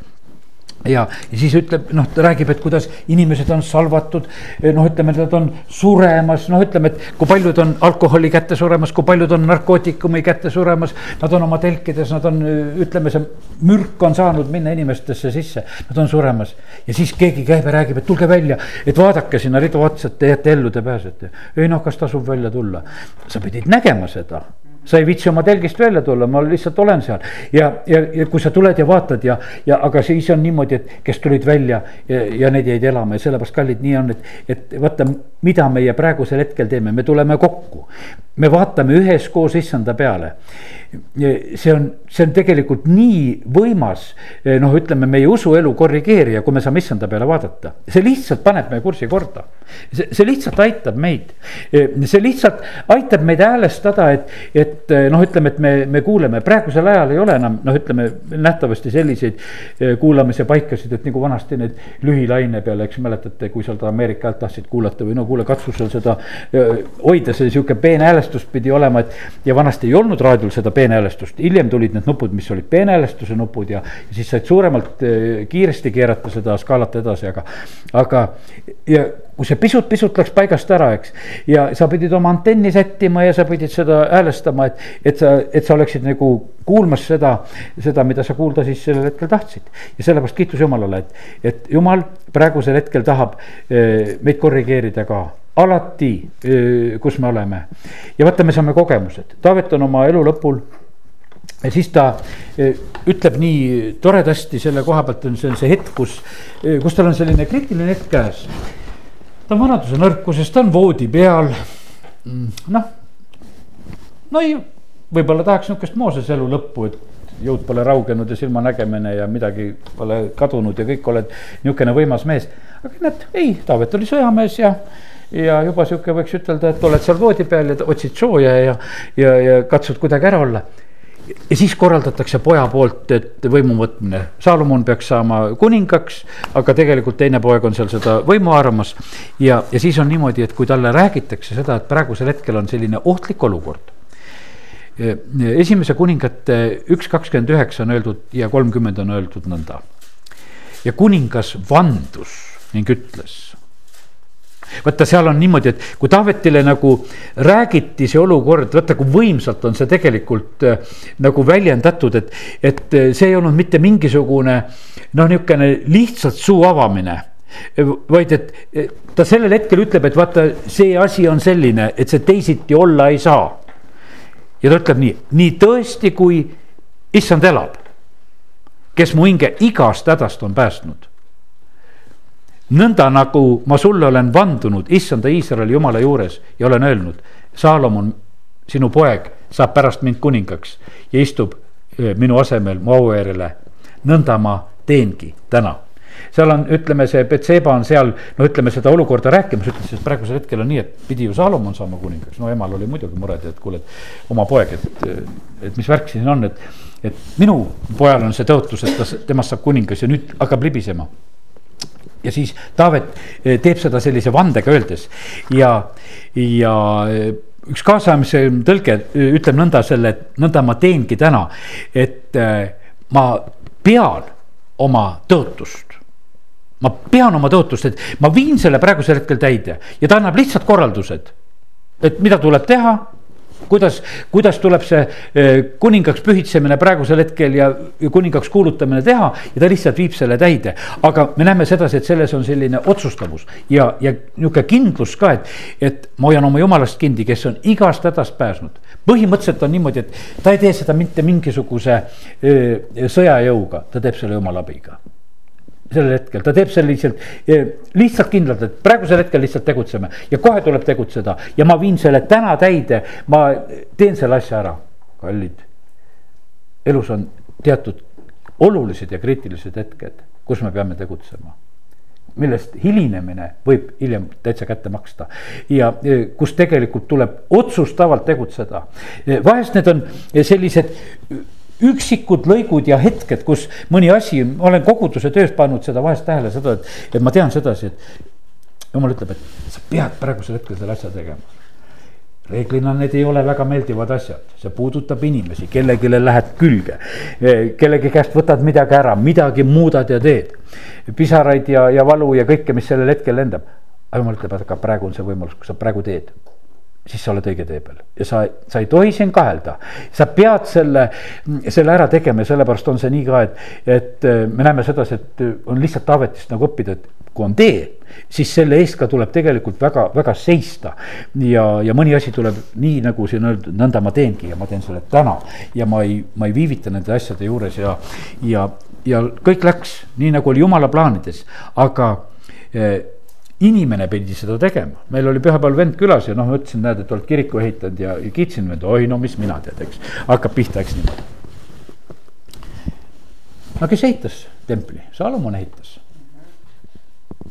ja, siis ütleb, noh, ta räägib, et kuidas inimesed on salvatud, eh, noh, ütleme, nad on suremas, noh, ütleme, et kui paljud on alkoholi kätte suremas, kui paljud on narkootikumi kätte suremas. Nad on oma telkides, nad on, ütleme, see mürk on saanud minna inimestesse sisse, nad on suremas. ja siis keegi käib ja räägib, et tulge välja, et vaadake sinna ridu otsa, et te jääte ellu, te pääsete. ei noh, kas tasub välja tulla, sa pidid nägema seda sa ei viitsi oma telgist välja tulla, ma lihtsalt olen seal. Ja, ja, ja kui sa tuled ja vaatad ja, ja aga siis on niimoodi, et kes tulid välja ja, ja need jäid elama ja sellepärast kallid, nii on, et, et vaata, mida meie praegusel hetkel teeme, me tuleme kokku. me vaatame üheskoos issanda peale see on, see on tegelikult nii võimas, eh, noh, ütleme meie usuelu korrigeerija, kui me saame issanda peale vaadata. see lihtsalt paneb meie kursi korda. see, see lihtsalt aitab meid. Eh, see lihtsalt aitab meid häälestada, et, et eh, noh, ütleme, et me, me kuuleme, praegusel ajal ei ole enam noh, ütleme nähtavasti selliseid kuulamise paikasid, et nagu vanasti need lühilaine peale, eks mäletate, kui sealt Ameerika häält tahtsid kuulata või no kuule, katsu seal seda hoida, see sihuke peenhäälestus pidi olema, et ja vanasti ei olnud raadiol seda peenhäälestust. Hiljem tulid need nupud, mis olid peenhäälestuse nupud ja, ja siis said suuremalt kiiresti keerata seda skaalat edasi, aga, aga ja kui see pisut-pisut läks paigast ära, eks. ja sa pidid oma antenni sättima ja sa pidid seda häälestama, et, et sa, et sa oleksid nagu kuulmas seda, seda, mida sa kuulda siis sellel hetkel tahtsid. ja sellepärast kiitus Jumalale, et, et Jumal praegusel hetkel tahab eh, meid korrigeerida ka alati, eh, kus me oleme. ja vaata, me saame kogemused, Taavet on oma elu lõpul ja siis ta eh, ütleb nii toredasti selle koha pealt on see on see hetk, kus, kus tal on selline kriitiline hetk käes. Ta on vanaduse nõrkuses, ta on voodi peal. Mm, noh, no ei, võib-olla tahaks sihukest Moosese elu lõppu, et jõud pole raugenud ja silmanägemine ja midagi pole kadunud ja kõik oled nihukene võimas mees. aga näed, ei, Taavet oli sõjamees ja ja juba sihuke võiks ütelda, et oled seal voodi peal ja otsid sooja ja, ja, ja katsud kuidagi ära olla ja siis korraldatakse poja poolt, et võimu võtmine, Saalomon peaks saama kuningaks, aga tegelikult teine poeg on seal seda võimu haaramas. ja, ja siis on niimoodi, et kui talle räägitakse seda, et praegusel hetkel on selline ohtlik olukord. esimese kuningate üks kakskümmend üheksa on öeldud ja kolmkümmend on öeldud nõnda. ja kuningas vandus ning ütles vaata, seal on niimoodi, et kui Taavetile nagu räägiti see olukord, vaata kui võimsalt on see tegelikult äh, nagu väljendatud, et, et äh, see ei olnud mitte mingisugune noh, niisugune lihtsalt suu avamine vaid et ta sellel hetkel ütleb, et vaata, see asi on selline, et see teisiti olla ei saa. ja ta ütleb nii, nii tõesti, kui issand elab, kes mu hinge igast hädast on päästnud nõnda nagu ma sulle olen vandunud issanda Iisraeli jumala juures ja olen öelnud, Saalomon, sinu poeg, saab pärast mind kuningaks ja istub eh, minu asemel mu auäärele. nõnda ma teengi täna seal on, ütleme, see Betseba on seal, no ütleme seda olukorda rääkimas, ütles, et praegusel hetkel on nii, et pidi ju Saalomon saama kuningaks, no emal oli muidugi mured, et kuule, et oma poeg, et, et mis värk siin on, et. et minu pojal on see tõotus, et ta, temast saab kuningas ja nüüd hakkab libisema ja siis Taavet eh, teeb seda sellise vandega öeldes ja, ja eh, üks kaasamise tõlge eh, ütleb nõnda selle, et nõnda ma teengi täna, et ma pean oma tõotust ma pean oma tõotust, et ma viin selle praegusel hetkel täide ja ta annab lihtsad korraldused. et mida tuleb teha kuidas, kuidas tuleb see eh, kuningaks pühitsemine praegusel hetkel ja kuningaks kuulutamine teha ja ta lihtsalt viib selle täide. aga me näeme sedasi, et selles on selline otsustavus ja, ja nihuke kindlus ka, et, et ma hoian oma jumalast kinni, kes on igast hädast pääsnud. põhimõtteliselt on niimoodi, et ta ei tee seda mitte mingisuguse öö, sõjajõuga, ta teeb selle jumala abiga sellel hetkel, ta teeb selle lihtsalt, eh, lihtsalt kindlalt, et praegusel hetkel lihtsalt tegutseme ja kohe tuleb tegutseda. Ja ma viin selle täna täide, ma teen selle asja ära, kallid. elus on teatud olulised ja kriitilised hetked, kus me peame tegutsema. Millest hilinemine võib hiljem täitsa kätte maksta. Ja eh, kus tegelikult tuleb otsustavalt tegutseda. Eh, vahest need on sellised üksikud lõigud ja hetked, kus mõni asi, ma olen koguduse töös pannud seda vahest tähele seda, et, et ma tean sedasi, et jumal ütleb, et sa pead praegusel hetkel selle asja tegema reeglina need ei ole väga meeldivad asjad, see puudutab inimesi, kellelegi lähed külge. kellegi käest võtad midagi ära, midagi muudad ja teed. pisaraid ja, ja valu ja kõike, mis sellel hetkel lendab. aga jumal ütleb, aga praegu on see võimalus, kui sa praegu teed siis sa oled õige tee peal ja sa, sa ei tohi siin kahelda. sa pead selle, selle ära tegema ja sellepärast on see nii ka, et, et äh, me näeme sedasi, et äh, on lihtsalt Taavetist nagu õppida, et kui on tee, siis selle eest ka tuleb tegelikult väga, väga seista. ja, ja mõni asi tuleb nii, nagu siin öeldud, nõnda ma teengi ja ma teen selle täna. ja ma ei, ma ei viivita nende asjade juures ja, ja, ja kõik läks nii, nagu oli jumala plaanides, aga eh, inimene pidi seda tegema, meil oli pühapäeval vend külas ja noh, ma ütlesin, näed, et oled kiriku ehitanud ja, ja kiitsin vend, oi no mis mina tead, eks. hakkab pihta, eks niimoodi. no kes ehitas templi, Salomon ehitas.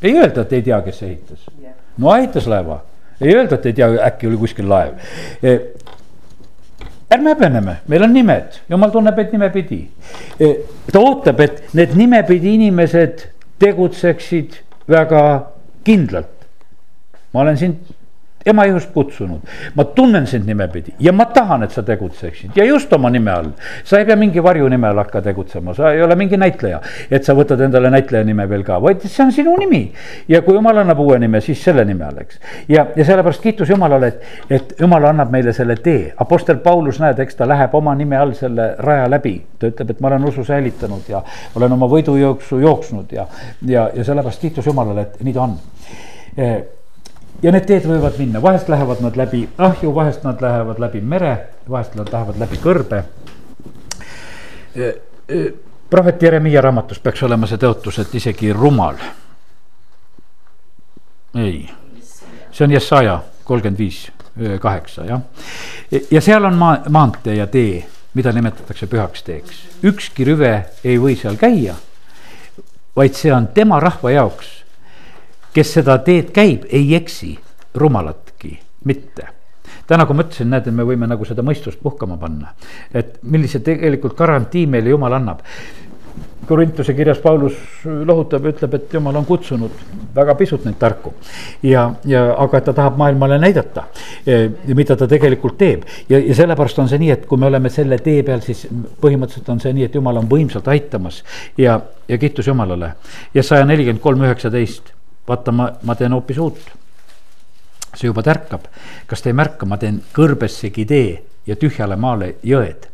ei öelda, et ei tea, kes ehitas. no ehitas laeva, ei öelda, et ei tea, äkki oli kuskil laev e, ärme häbeneme, meil on nimed, jumal tunneb, et nimepidi. E, ta ootab, et need nimepidi inimesed tegutseksid väga kindlalt. ma olen sind ema ihust kutsunud, ma tunnen sind nimepidi ja ma tahan, et sa tegutseksid ja just oma nime all. sa ei pea mingi varjunime all hakka tegutsema, sa ei ole mingi näitleja, et sa võtad endale näitleja nime veel ka, vaid see on sinu nimi. ja kui jumal annab uue nime, siis selle nime all, eks. ja, ja sellepärast kiitus Jumalale, et, et Jumal annab meile selle tee. Apostel Paulus, näed, eks ta läheb oma nime all selle raja läbi. ta ütleb, et ma olen usu säilitanud ja olen oma võidujooksu jooksnud ja, ja, ja sellepärast kiitus Jumalale, et nii ta on ja need teed võivad minna, vahest lähevad nad läbi ahju, vahest nad lähevad läbi mere, vahest nad lähevad läbi kõrbe. prohvet Jeremiah raamatus peaks olema see tõotus, et isegi rumal. ei, see on Jesaja kolmkümmend viis, kaheksa jah. ja seal on maa, maantee ja tee, mida nimetatakse pühaks teeks. ükski rüve ei või seal käia, vaid see on tema rahva jaoks kes seda teed käib, ei eksi rumalatki mitte täna, nagu ma ütlesin, näed, me võime nagu seda mõistust puhkama panna. et millise tegelikult garantii meile jumal annab. Korintuse kirjas Paulus lohutab ja ütleb, et jumal on kutsunud väga pisut neid tarku. ja, ja aga ta tahab maailmale näidata, mida ta tegelikult teeb ja, ja sellepärast on see nii, et kui me oleme selle tee peal, siis põhimõtteliselt on see nii, et jumal on võimsalt aitamas ja, ja kiitus Jumalale. ja saja nelikümmend kolm, üheksateist, vaata, ma, ma teen hoopis uut. see juba tärkab, kas te ei märka, ma teen kõrbessegi tee ja tühjale maale jõed.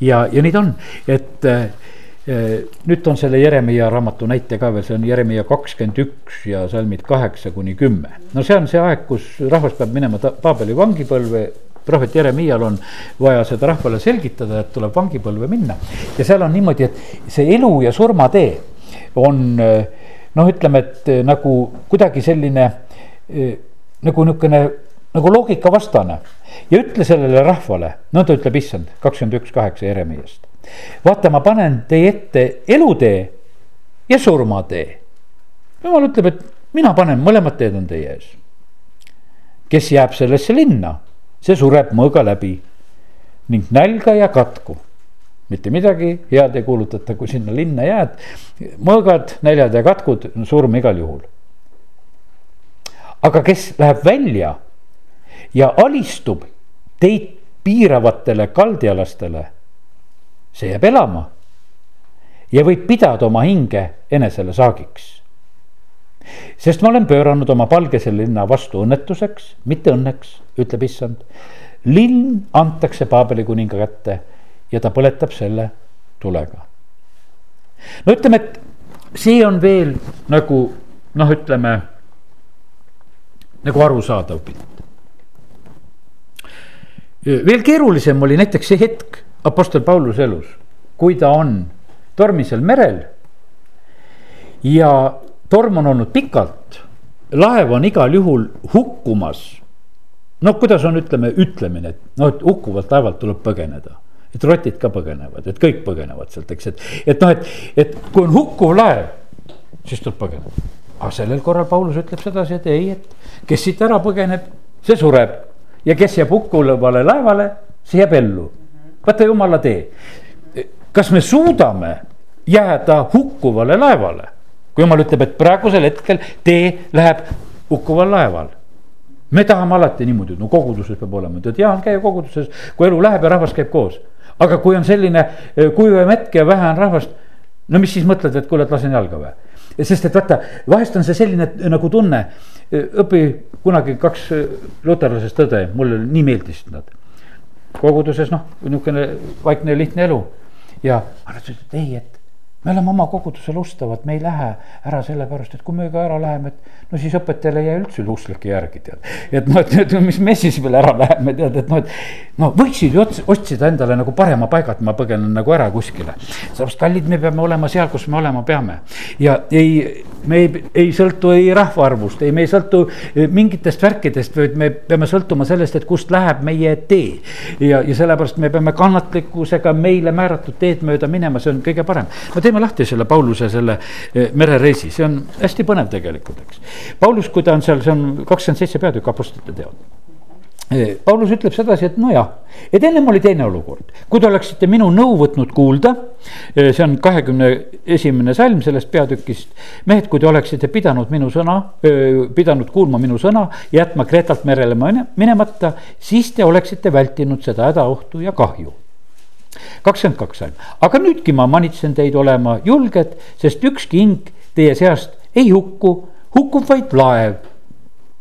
ja, ja nii ta on, et nüüd on selle Jeremiah raamatu näite ka veel, see on Jeremiah kakskümmend üks ja salmid kaheksa kuni kümme. no see on see aeg, kus rahvas peab minema Paabeli vangipõlve prohvet Jeremial on vaja seda rahvale selgitada, et tuleb vangipõlve minna. ja seal on niimoodi, et see elu ja surma tee on noh, ütleme, et nagu kuidagi selline nagu niisugune nagu loogikavastane. ja ütle sellele rahvale, no ta ütleb, issand, kakskümmend üks kaheksa Jeremiast vaata, ma panen teie ette elutee ja surmatee. jumal ütleb, et mina panen, mõlemad teed on teie ees. kes jääb sellesse linna, see sureb mõõga läbi ning nälga ja katku. Mitte midagi head ei kuulutata, kui sinna linna jääd. mõõgad, näljad ja katkud, surm igal juhul. aga kes läheb välja ja alistub teid piiravatele kaldialastele see jääb elama ja võib pidada oma hinge enesele saagiks. sest ma olen pööranud oma palgese linna vastu õnnetuseks, mitte õnneks, ütleb issand. linn antakse Paabeli kuninga kätte ja ta põletab selle tulega. no ütleme, et see on veel nagu noh, ütleme nagu arusaadav pilt. veel keerulisem oli näiteks see hetk Apostel Pauluse elus, kui ta on tormisel merel. ja torm on olnud pikalt, laev on igal juhul hukkumas. no kuidas on, ütleme, ütlemine, et noh, et hukkuvalt laevalt tuleb põgeneda et rotid ka põgenevad, et kõik põgenevad sealt, eks, et, et noh, et, et kui on hukkuv laev, siis tuleb põgeneda. aga sellel korral Paulus ütleb sedasi, et ei, et kes siit ära põgeneb, see sureb ja kes jääb hukkuvale laevale, see jääb ellu vaata jumala tee. kas me suudame jääda hukkuvale laevale? kui jumal ütleb, et praegusel hetkel tee läheb hukkuval laeval. me tahame alati niimoodi, no koguduses peab olema, tead hea on käia koguduses, kui elu läheb ja rahvas käib koos. Aga kui on selline kuivam hetk ja vähe on rahvast, no mis siis mõtled, et kuule, et lasen jalga või? sest et vaata, vahest on see selline nagu tunne, õpi kunagi kaks eh, luterlasest tõde, mulle nii meeldisid nad koguduses noh, niisugune vaikne lihtne elu. ja nad ütlesid, et ei, et me oleme oma kogudusel ustavad, me ei lähe ära sellepärast, et kui me ka ära läheme, et no siis õpetajale ei jää üldse usklikke järgi tead. et noh, et, et mis me siis veel ära läheme, tead, et noh, et no võiksid ju otsida endale nagu parema paiga, et ma põgenen nagu ära kuskile. sellepärast kallid, me peame olema seal, kus me olema peame ja ei, me ei, ei sõltu ei rahvaarvust, ei, me ei sõltu eh, mingitest värkidest, vaid me peame sõltuma sellest, et kust läheb meie tee. ja, ja sellepärast me peame kannatlikkusega meile määratud teed mööda minema, see on kõige parem. no teeme lahti selle Pauluse selle eh, merereisi, see on hästi põnev tegelikult, eks. Paulus, kui ta on seal, see on kakskümmend seitse peatükk Apostlite teod Eh, Paulus ütleb sedasi, et nojah, et ennem oli teine olukord, kui te oleksite minu nõu võtnud kuulda. Eh, see on kahekümne esimene salm sellest peatükist. mehed, kui te oleksite pidanud minu sõna, pidanud kuulma minu sõna, jätma Kreetalt merele minemata, siis te oleksite vältinud seda hädaohtu ja kahju kakskümmend kaks salm, aga nüüdki ma manitsen teid olema julged, sest ükski hing teie seast ei hukku, hukkub vaid laev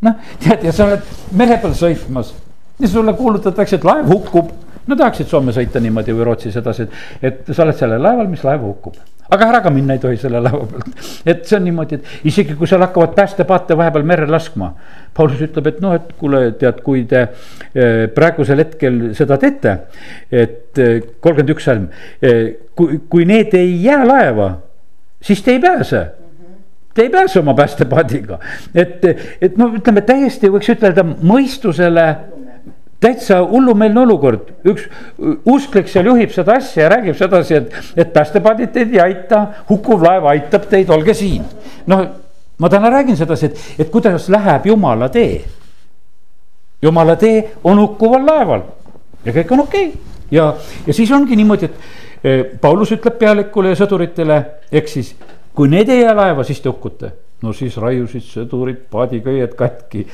noh, tead ja sa oled mere peal sõitmas ja sulle kuulutatakse, et laev hukkub. no tahaksid Soome sõita niimoodi või Rootsis edasi, et, sa oled sellel laeval, mis laev hukkub. Aga ära ka minna ei tohi selle laeva pealt, et see on niimoodi, et isegi kui seal hakkavad päästepaate vahepeal merre laskma. Paulus ütleb, et noh, et kuule, tead, kui te eh, praegusel hetkel seda teete, et eh, kolmkümmend üks salm, eh, kui, kui need ei jää laeva, siis te ei pääse te ei pääse oma päästepaadiga. et, et no ütleme täiesti võiks ütelda mõistusele täitsa hullumeelne olukord, üks usklik seal juhib seda asja ja räägib sedasi, et, et päästepaadid teid ei aita, hukkuv laev aitab teid, olge siin. noh, ma täna räägin sedasi, et, et kuidas läheb jumala tee. jumala tee on hukkuval laeval ja kõik on okei okay. ja, ja siis ongi niimoodi, et Paulus ütleb pealikule ja sõduritele, ehk siis kui need ei jää laeva, siis te hukkute. no siis raiusid sõdurid paadiköied katki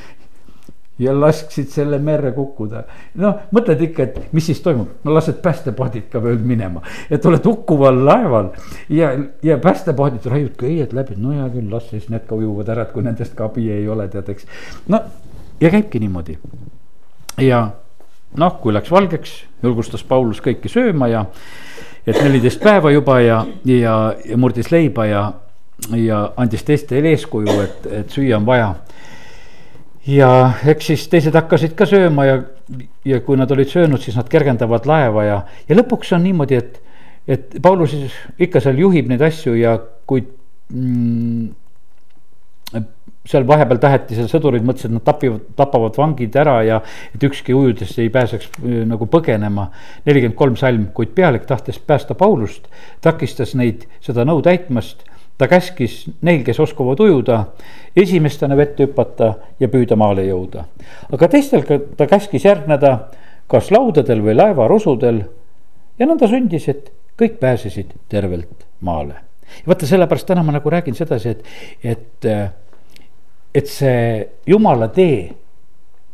ja lasksid selle merre kukkuda. noh, mõtled ikka, et mis siis toimub, no lased päästepaadid ka veel minema, et oled hukkuval laeval ja, ja päästepaadid raiud köied läbi, no hea küll, las siis need ka ujuvad ära, et kui nendest ka abi ei ole, tead, eks. no ja käibki niimoodi. ja noh, kui läks valgeks, julgustas Paulus kõiki sööma ja et neliteist päeva juba ja, ja, ja murdis leiba ja, ja andis teistele eeskuju, et, et süüa on vaja ja eks siis teised hakkasid ka sööma ja, ja kui nad olid söönud, siis nad kergendavad laeva ja, ja lõpuks on niimoodi, et, et Paulus ikka seal juhib neid asju ja kui mm, seal vahepeal taheti, seal sõdurid mõtlesid, et nad tapivad, tapavad vangid ära ja et ükski ujudest ei pääseks äh, nagu põgenema. nelikümmend kolm salm, kuid pealik tahtes päästa Paulust, takistas neid seda nõu täitmast ta käskis neil, kes oskavad ujuda, esimestena vette hüpata ja püüda maale jõuda. aga teistel ta käskis järgneda kas laudadel või laevarusudel ja nõnda sündis, et kõik pääsesid tervelt maale. ja vaata, sellepärast täna ma nagu räägin sedasi, et, et, et see jumala tee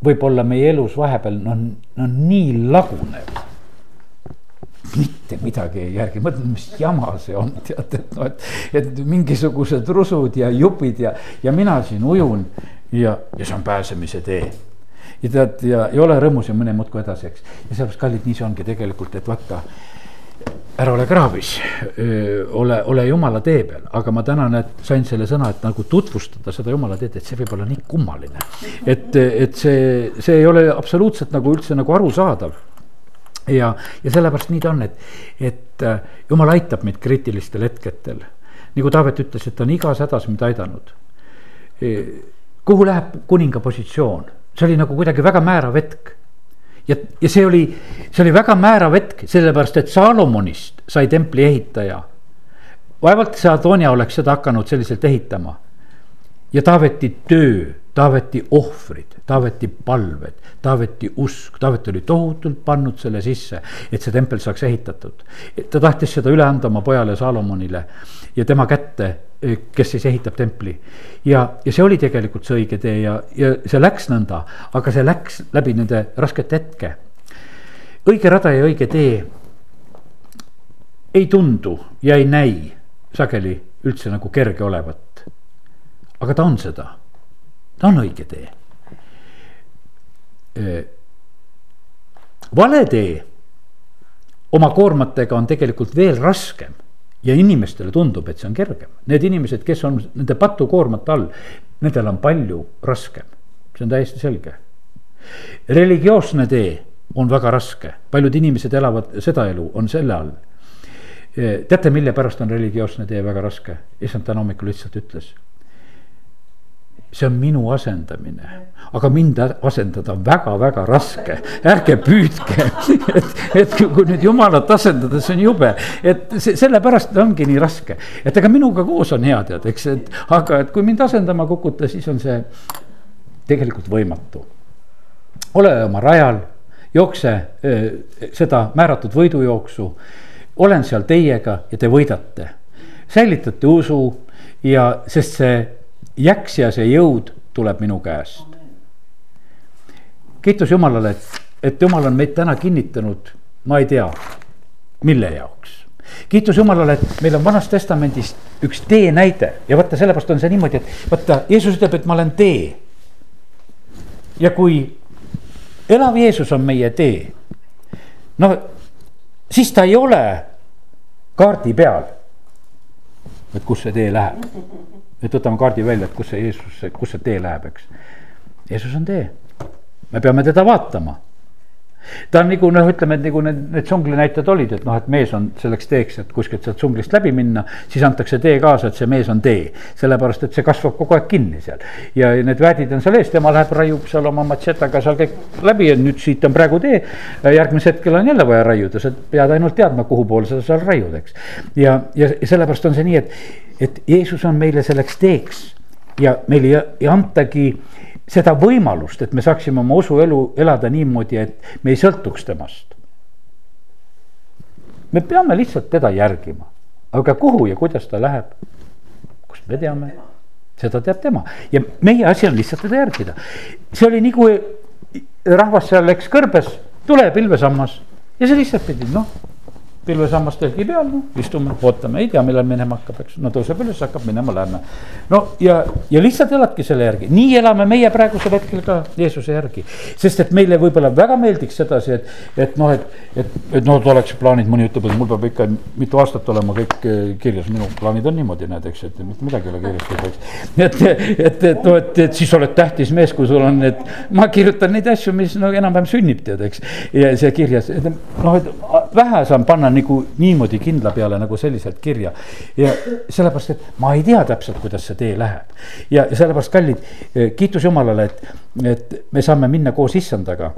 võib olla meie elus vahepeal noh, no nii lagunev mitte midagi ei järgi, mõtlen, mis jama see on, tead, et noh, et, et mingisugused rusud ja jupid ja, ja mina siin ujun ja, ja see on pääsemise tee. ja tead, ja ei ole rõõmus ja mõne muudkui edasi, eks. ja sellepärast, kallid, nii see ongi tegelikult, et vaata ära ole kraavis, ole, ole jumala tee peal, aga ma tänan, et sain selle sõna, et nagu tutvustada seda jumala teed, et see võib olla nii kummaline. et, et see, see ei ole absoluutselt nagu üldse nagu arusaadav ja, ja sellepärast nii ta on, et, et äh, jumal aitab meid kriitilistel hetkedel. nagu Taavet ütles, et ta on igas hädas mind aidanud. E, kuhu läheb kuninga positsioon, see oli nagu kuidagi väga määrav hetk. ja, ja see oli, see oli väga määrav hetk, sellepärast et Saalomonist sai templi ehitaja. vaevalt see Adonia oleks seda hakanud selliselt ehitama. ja Taaveti töö Taaveti ohvrid, Taaveti palved, Taaveti usk, Taavet oli tohutult pannud selle sisse, et see tempel saaks ehitatud. ta tahtis seda üle anda oma pojale Salomonile ja tema kätte, kes siis ehitab templi. ja, ja see oli tegelikult see õige tee ja, ja see läks nõnda, aga see läks läbi nende raskete hetke. õige rada ja õige tee ei tundu ja ei näi sageli üldse nagu kerge olevat. aga ta on seda ta on õige tee. vale tee oma koormatega on tegelikult veel raskem ja inimestele tundub, et see on kergem. Need inimesed, kes on nende patukoormate all, nendel on palju raskem, see on täiesti selge. religioosne tee on väga raske, paljud inimesed elavad seda elu, on selle all. teate, mille pärast on religioosne tee väga raske? issand täna hommikul lihtsalt ütles see on minu asendamine, aga mind asendada on väga-väga raske, ärge püüdke. Et, et kui nüüd jumalat asendada, see on jube, et see sellepärast ongi nii raske, et ega minuga koos on hea tead, eks, et aga et kui mind asendama kukuta, siis on see tegelikult võimatu. ole oma rajal, jookse seda määratud võidujooksu, olen seal teiega ja te võidate, säilitate usu ja sest see jäks ja see jõud tuleb minu käest. kiitus Jumalale, et, et Jumal on meid täna kinnitanud, ma ei tea, mille jaoks. kiitus Jumalale, et meil on Vanast Testamendist üks teenäide ja vaata, sellepärast on see niimoodi, et vaata, Jeesus ütleb, et ma olen tee. ja kui elav Jeesus on meie tee, no siis ta ei ole kaardi peal. et kus see tee läheb et võtame kaardi välja, et kus see Jeesus, kus see tee läheb, eks. Jeesus on tee, me peame teda vaatama ta on nagu noh, ütleme, et nagu need, need džungli näited olid, et noh, et mees on selleks teeks, et kuskilt sealt džunglist läbi minna, siis antakse tee kaasa, et see mees on tee. sellepärast, et see kasvab kogu aeg kinni seal ja need väedid on seal ees, tema läheb, raiub seal oma matšetaga seal kõik läbi ja nüüd siit on praegu tee. järgmisel hetkel on jälle vaja raiuda, sa pead ainult teadma, kuhu poole sa seal raiud, eks. ja, ja sellepärast on see nii, et, et Jeesus on meile selleks teeks ja meil ei, ei antagi seda võimalust, et me saaksime oma usuelu elada niimoodi, et me ei sõltuks temast. me peame lihtsalt teda järgima. aga kuhu ja kuidas ta läheb, kust me teame, seda teab tema ja meie asi on lihtsalt teda järgida. see oli nii, kui rahvas seal läks kõrbes, tule pilvesammas ja sa lihtsalt pidid noh pilvesammas telgi peal, noh istume, ootame, ei tea, millal minema hakkab, eks, no tõuseb üles, hakkab minema, lähme. no ja, ja lihtsalt eladki selle järgi, nii elame meie praegusel hetkel ka Jeesuse järgi. sest et meile võib-olla väga meeldiks sedasi, et, et noh, et, et, et noh, et oleks plaanid, mõni ütleb, et mul peab ikka mitu aastat olema kõik eh, kirjas, minu plaanid on niimoodi, näed, eks, et mitte midagi ei ole kirjas, eks. et, et, et noh, et, et siis oled tähtis mees, kui sul on, et ma kirjutan neid asju, mis no enam-vähem sünnib, tead, eks. ja see kirjas, noh, et vähe saan panna nagu niimoodi kindla peale nagu selliselt kirja. ja sellepärast, et ma ei tea täpselt, kuidas see tee läheb. ja sellepärast, kallid, kiitus Jumalale, et, et me saame minna koos issandaga.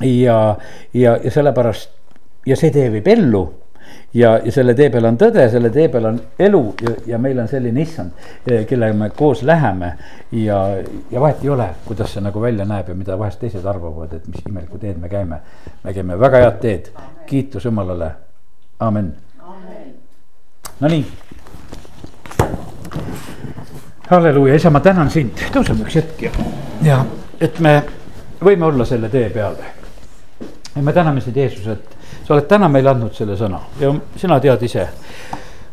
ja, ja, ja sellepärast ja see tee viib ellu ja, ja selle tee peal on tõde, selle tee peal on elu ja, ja meil on selline issand, kellega me koos läheme. ja, ja vahet ei ole, kuidas see nagu välja näeb ja mida vahest teised arvavad, et mis imelikku teed me käime. me käime väga head teed, kiitus Jumalale, amen, amen.. Nonii. halleluuja, isa, ma tänan sind, tõuseme üks hetk ja, ja et me võime olla selle tee peal. ja me täname sind, Jeesus, et sa oled täna meile andnud selle sõna ja sina tead ise.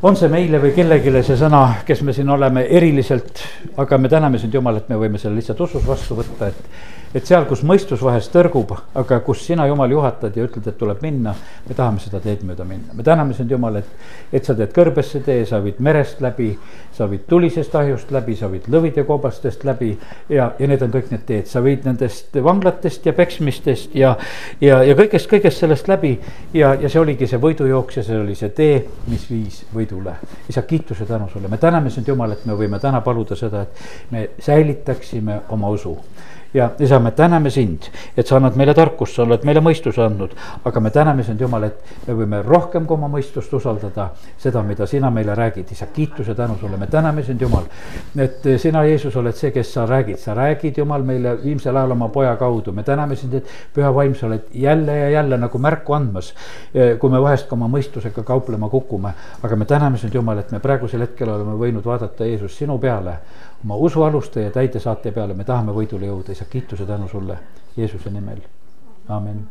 On see meile või kellelegi see sõna, kes me siin oleme eriliselt, aga me täname sind, Jumal, et me võime selle lihtsalt usus vastu võtta, et et seal, kus mõistus vahest tõrgub, aga kus sina, Jumal, juhatad ja ütled, et tuleb minna, me tahame seda teed mööda minna. me täname sind, Jumal, et, et sa teed kõrbesse tee, sa viid merest läbi, sa viid tulisest ahjust läbi, sa viid lõvide koobastest läbi ja, ja need on kõik need teed, sa viid nendest vanglatest ja peksmistest ja, ja, ja kõigest, kõigest sellest läbi ja, ja see oligi see võidujooks ja see oli see tee, mis viis võidule. isa, kiituse tänu sulle, me täname sind, Jumal, et me võime täna paluda seda, et me säilitaksime oma usu ja isa, me täname sind, et sa annad meile tarkust, sa oled meile mõistuse andnud. aga me täname sind, Jumal, et me võime rohkem kui oma mõistust usaldada seda, mida sina meile räägid, isa, kiituse tänu sulle, me täname sind, Jumal. et sina, Jeesus, oled see, kes sa räägid, sa räägid, Jumal, meile viimsel ajal oma poja kaudu, me täname sind, et püha vaim, sa oled jälle ja jälle nagu märku andmas. kui me vahest ka oma mõistusega kauplema kukume, aga me täname sind, Jumal, et me praegusel hetkel oleme võinud vaadata, Jeesus, sinu peale oma usualuste ja täidesaate peale me tahame võidule jõuda, isa, kiituse tänu sulle Jeesuse nimel, amin